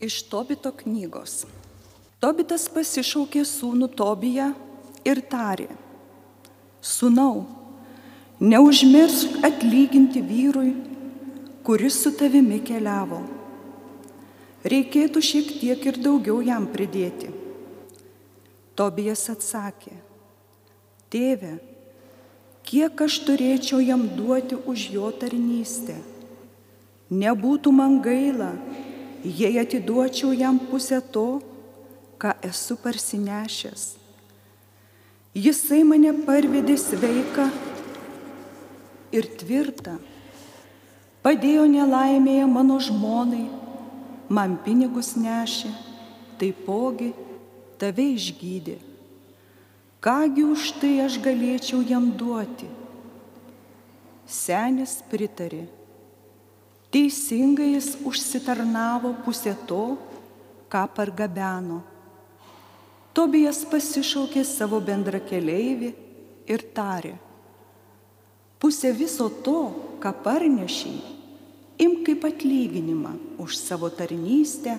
Iš Tobito knygos. Tobitas pasišaukė sūnų Tobiją ir tarė, Sūnau, neužmiršk atlyginti vyrui, kuris su tavimi keliavo. Reikėtų šiek tiek ir daugiau jam pridėti. Tobijas atsakė, Tėve, kiek aš turėčiau jam duoti už jo tarnystę? Nebūtų man gaila, jei atiduočiau jam pusę to, ką esu parsinešęs. Jisai mane parvedė sveiką ir tvirtą, padėjo nelaimėje mano žmonai, man pinigus nešė, taipogi tave išgydė. Kągi už tai aš galėčiau jam duoti? Senis pritarė Teisingai jis užsitarnavo pusę to, ką pargabeno. Tobijas pasišaukė savo bendra keleivį ir tarė, pusę viso to, ką parnešiai, imk kaip atlyginimą už savo tarnystę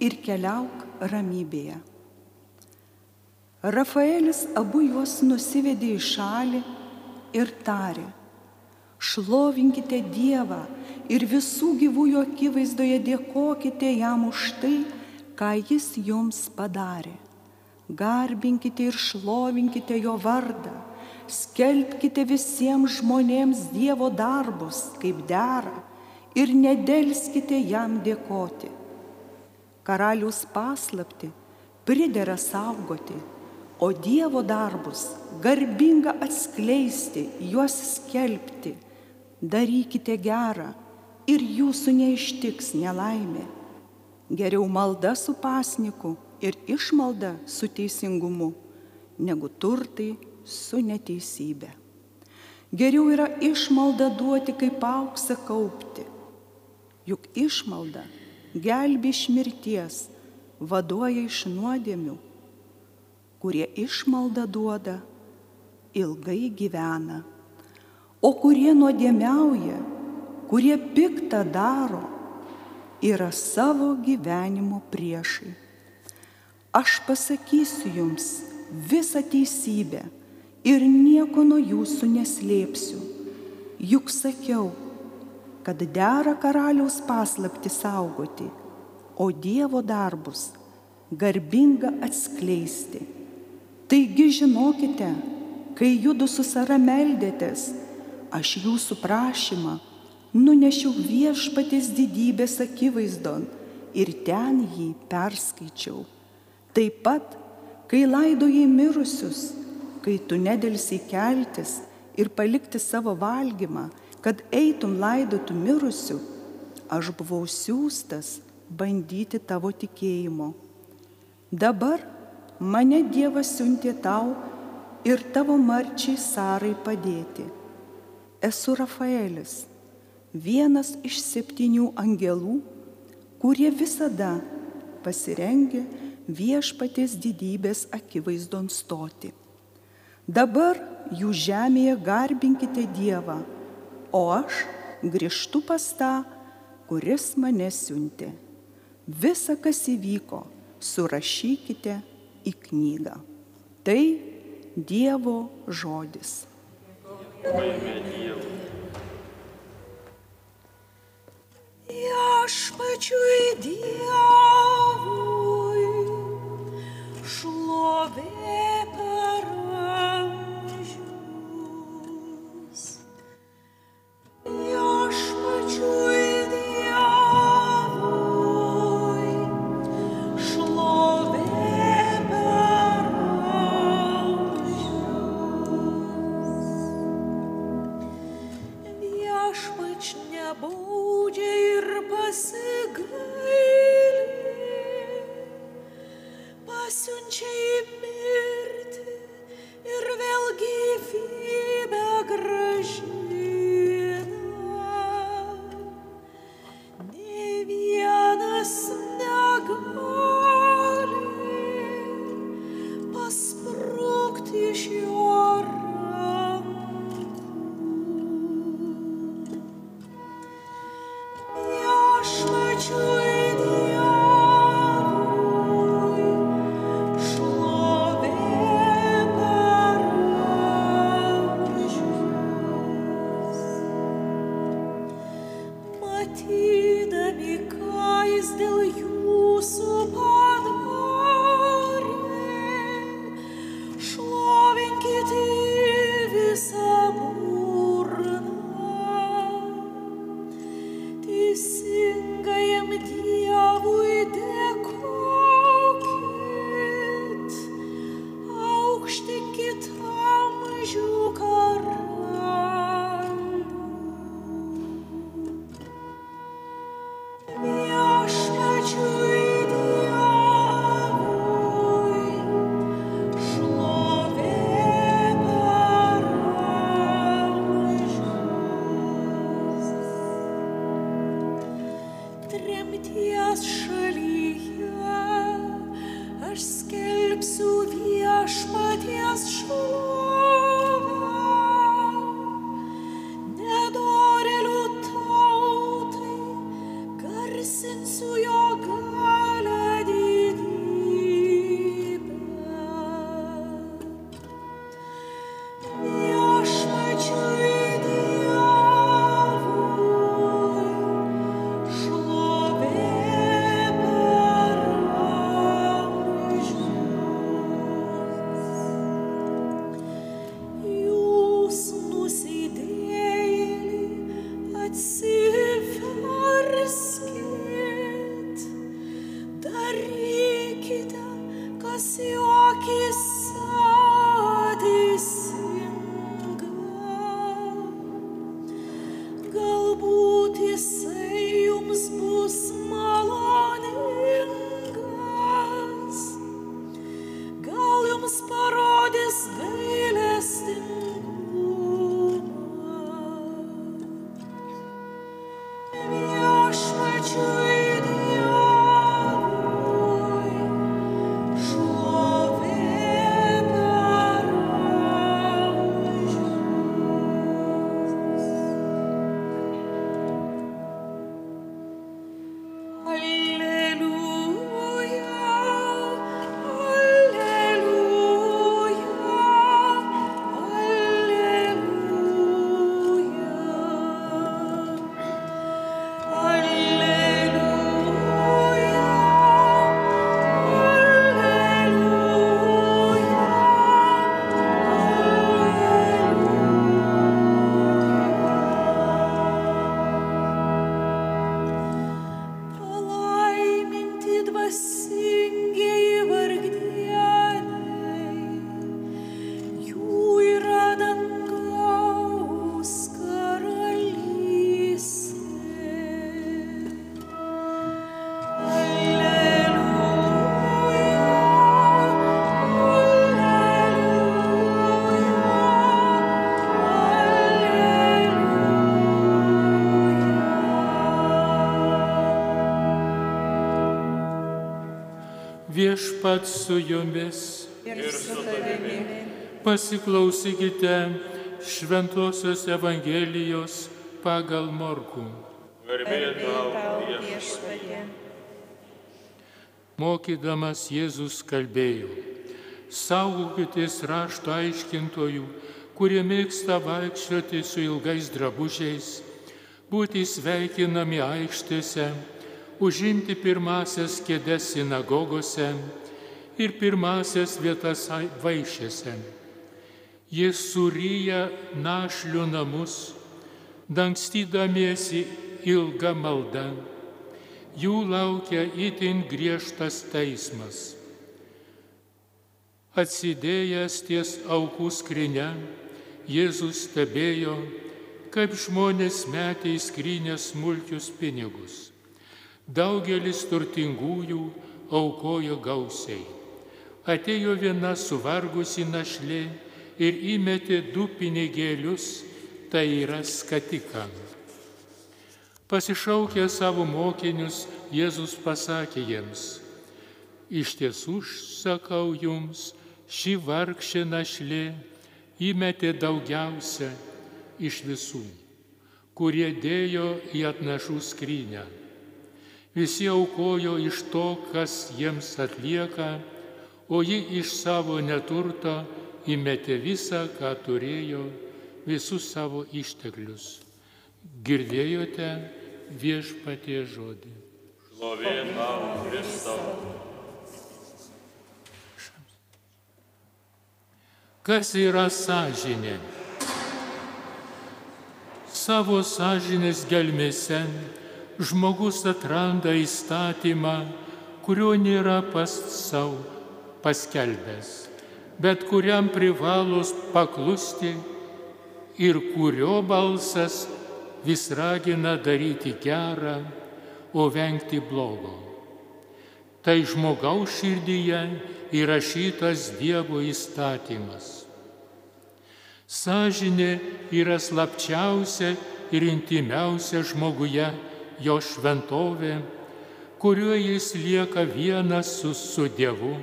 ir keliauk ramybėje. Rafaelis abu juos nusivedė į šalį ir tarė, šlovinkite Dievą ir visų gyvųjų akivaizdoje dėkokite jam už tai, ką jis jums padarė. Garbinkite ir šlovinkite jo vardą, skelbkite visiems žmonėms Dievo darbus, kaip dera, ir nedelskite jam dėkoti. Karalius paslapti pridera saugoti, o Dievo darbus garbinga atskleisti, juos skelbti. Darykite gerą ir jūsų neištiks nelaimė. Geriau malda su pasniku ir išmalda su teisingumu, negu turtai su neteisybė. Geriau yra išmalda duoti kaip auksą kaupti. Juk išmalda gelbi iš mirties, vaduoja iš nuodėmių. Kurie išmalda duoda, ilgai gyvena. O kurie nuodėmiauja, kurie piktą daro, yra savo gyvenimo priešai. Aš pasakysiu jums visą teisybę ir nieko nuo jūsų neslėpsiu. Juk sakiau, kad dera karaliaus paslapti saugoti, o Dievo darbus garbinga atskleisti. Taigi žinokite, kai judu su Sara meldėtės, aš jūsų prašymą nunešiau viešpatės didybės akivaizdon ir ten jį perskaičiau. Taip pat, kai laidojai mirusius, kai tu nedėlsiai keltis ir palikti savo valgymą, kad eitum laidotų mirusių, aš buvau siūstas bandyti tavo tikėjimo. Dabar mane Dievas siuntė tau ir tavo marčiai Sarai padėti. Esu Rafaelis vienas iš septynių angelų, kurie visada pasirengia viešpatės didybės akivaizdon stoti. Dabar jūs žemėje garbinkite Dievą, o aš grįžtu pas tą, kuris mane siuntė. Visa, kas įvyko, surašykite į knygą. Tai Dievo žodis. Paimė Dievą. Viešpačiui Dievui šlovė Ти де бікає з. Su jumis. Ir su tavimi. Pasiklausykite Šventojios Evangelijos pagal Morkų. Garbė tau viešpatie. Mokydamas Jėzus kalbėjo, saugokitės rašto aiškintojų, kurie mėgsta vaikščioti su ilgais drabužiais, būti sveikinami aikštėse, užimti pirmasias kėdes sinagogose ir pirmasias vietas ai- vaišėse. Jie suryja našlių namus, dangstydamiesi ilgą maldą. Jų laukia itin griežtas teismas. Atsidėjęs ties aukų skrinę, Jėzus stebėjo, kaip žmonės metė į skrinę smulkius pinigus. Daugelis turtingųjų aukojo gausiai. Atėjo viena suvargusi našlė ir įmetė du pinigėlius, tai yra skatiką. Pasišaukė savo mokinius, Jėzus pasakė jiems, iš tiesų sakau jums, ši vargšė našlė įmetė daugiausia iš visų, kurie dėjo į atnašų skrynę. Visi aukojo iš to, kas jiems atlieka, o ji iš savo neturto įmetė visą, ką turėjo, visus savo išteklius. Girdėjote viešpatie žodį. Šlovė tau, Kristau. Kas yra sąžinė? Savo sąžinės gelmėse žmogus atranda įstatymą, kurio nėra pas savo paskelbęs, bet kuriam privalos paklusti ir kurio balsas vis ragina daryti gerą, o vengti blogo. Tai žmogaus širdyje įrašytas Dievo įstatymas. Sažinė yra slapčiausia ir intimiausia žmoguje jo šventovė, kuriuo jis lieka vienas su, su Dievu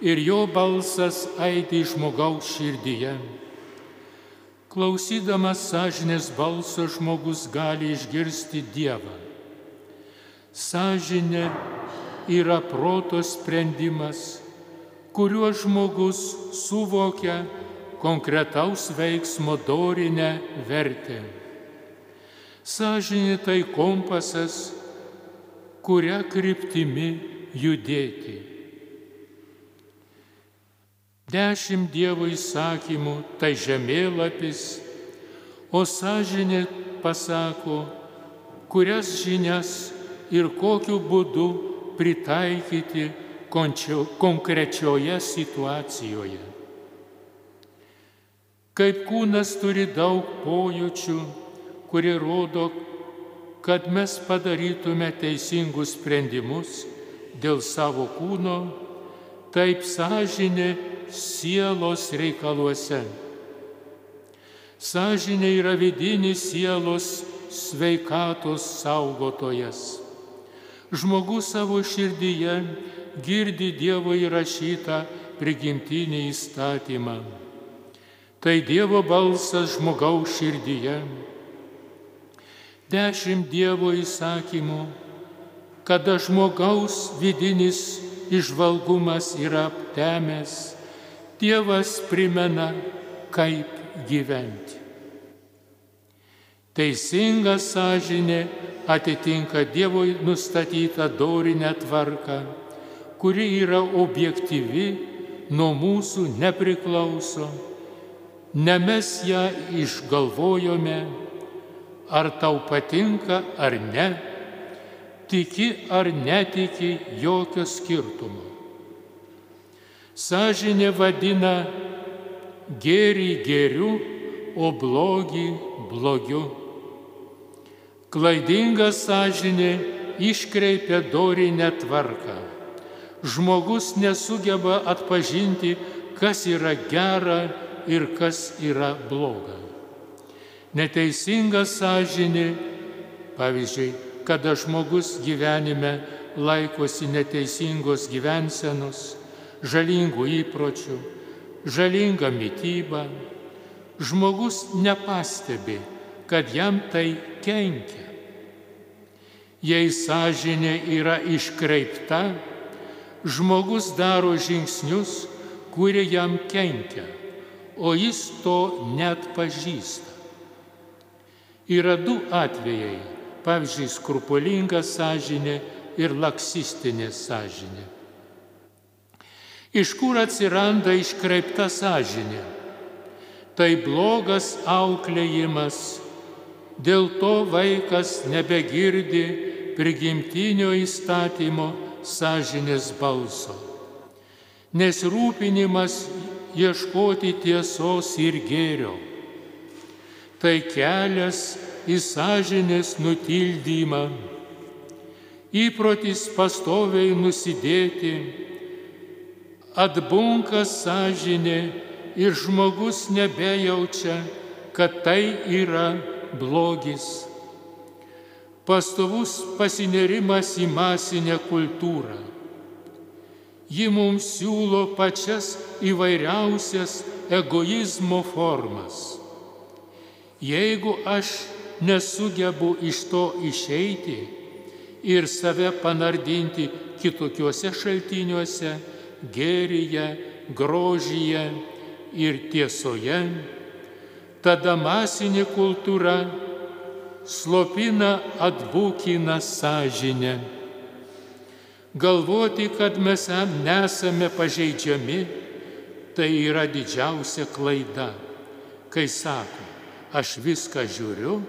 ir jo balsas aidi žmogaus širdyje. Klausydamas sąžinės balso žmogus gali išgirsti Dievą. Sąžinė yra proto sprendimas, kuriuo žmogus suvokia konkretaus veiksmo dorinę vertę. Sąžinė tai kompasas, kuria kryptimi judėti. Dešimt Dievo įsakymų tai žemėlapis, o sąžinė pasako, kurias žinias ir kokiu būdu pritaikyti konkrečioje situacijoje. Kaip kūnas turi daug pojūčių, kurie rodo, kad mes padarytume teisingus sprendimus dėl savo kūno, taip sąžinė sielos reikaluose. Sąžinė yra vidinis sielos sveikatos saugotojas. Žmogus savo širdyje girdi Dievo įrašytą prigimtinį įstatymą. Tai Dievo balsas žmogaus širdyje. Dešimt Dievo įsakymų, kada žmogaus vidinis išvalgumas yra aptemęs, Dievas primena, kaip gyventi. Teisinga sąžinė atitinka Dievo nustatytą dorinę tvarką, kuri yra objektyvi, nuo mūsų nepriklauso. Ne mes ją išgalvojome, ar tau patinka ar ne, tiki ar netiki jokio skirtumo. Sažinė vadina gėrį gėriu, o blogį blogiu. Klaidinga sąžinė iškreipia dorinę tvarką. Žmogus nesugeba atpažinti, kas yra gera ir kas yra bloga. Neteisinga sąžinė, pavyzdžiui, kada žmogus gyvenime laikosi neteisingos gyvensenos, žalingų įpročių, žalingą mytybą, žmogus nepastebi, kad jam tai kenkia. Jei sąžinė yra iškreipta, žmogus daro žingsnius, kurie jam kenkia, o jis to net pažįsta. Yra du atvejai, pavyzdžiui, skrupulinga sąžinė ir laksistinė sąžinė. Iš kur atsiranda iškreipta sąžinė? Tai blogas auklėjimas, dėl to vaikas nebegirdi prigimtinio įstatymo sąžinės balso. Nesrūpinimas ieškoti tiesos ir gėrio. Tai kelias į sąžinės nutildymą. Įprotis pastoviai nusidėti atbunka sąžinė ir žmogus nebejaučia, kad tai yra blogis. Pastovus pasinerimas į masinę kultūrą. Ji mums siūlo pačias įvairiausias egoizmo formas. Jeigu aš nesugebu iš to išeiti ir save panardinti kitokiuose šaltiniuose, gėryje, grožyje ir tiesoje, tada masinė kultūra slopina atbūkina sąžinę. Galvoti, kad mes nesame pažeidžiami, tai yra didžiausia klaida, kai sako, aš viską žiūriu,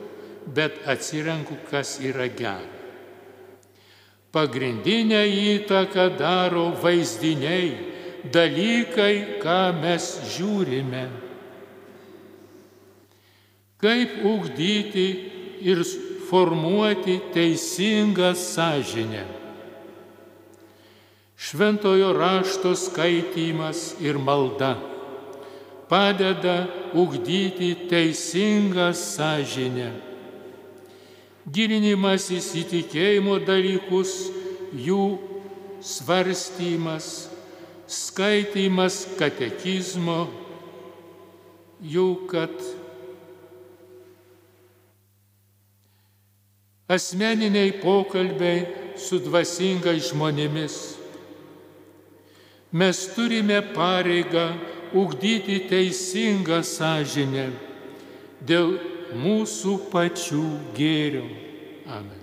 bet atsirenku, kas yra gera. Pagrindinę įtaką daro vaizdiniai, dalykai, ką mes žiūrime. Kaip ugdyti ir formuoti teisingą sąžinę. Šventojo rašto skaitymas ir malda padeda ugdyti teisingą sąžinę. Gilinimas įsitikėjimo dalykus, jų svarstymas, skaitimas katekizmo, jau kad asmeniniai pokalbiai su dvasingais žmonėmis. Mes turime pareigą ugdyti teisingą sąžinę dėl mūsų pačių gėrio. Amen.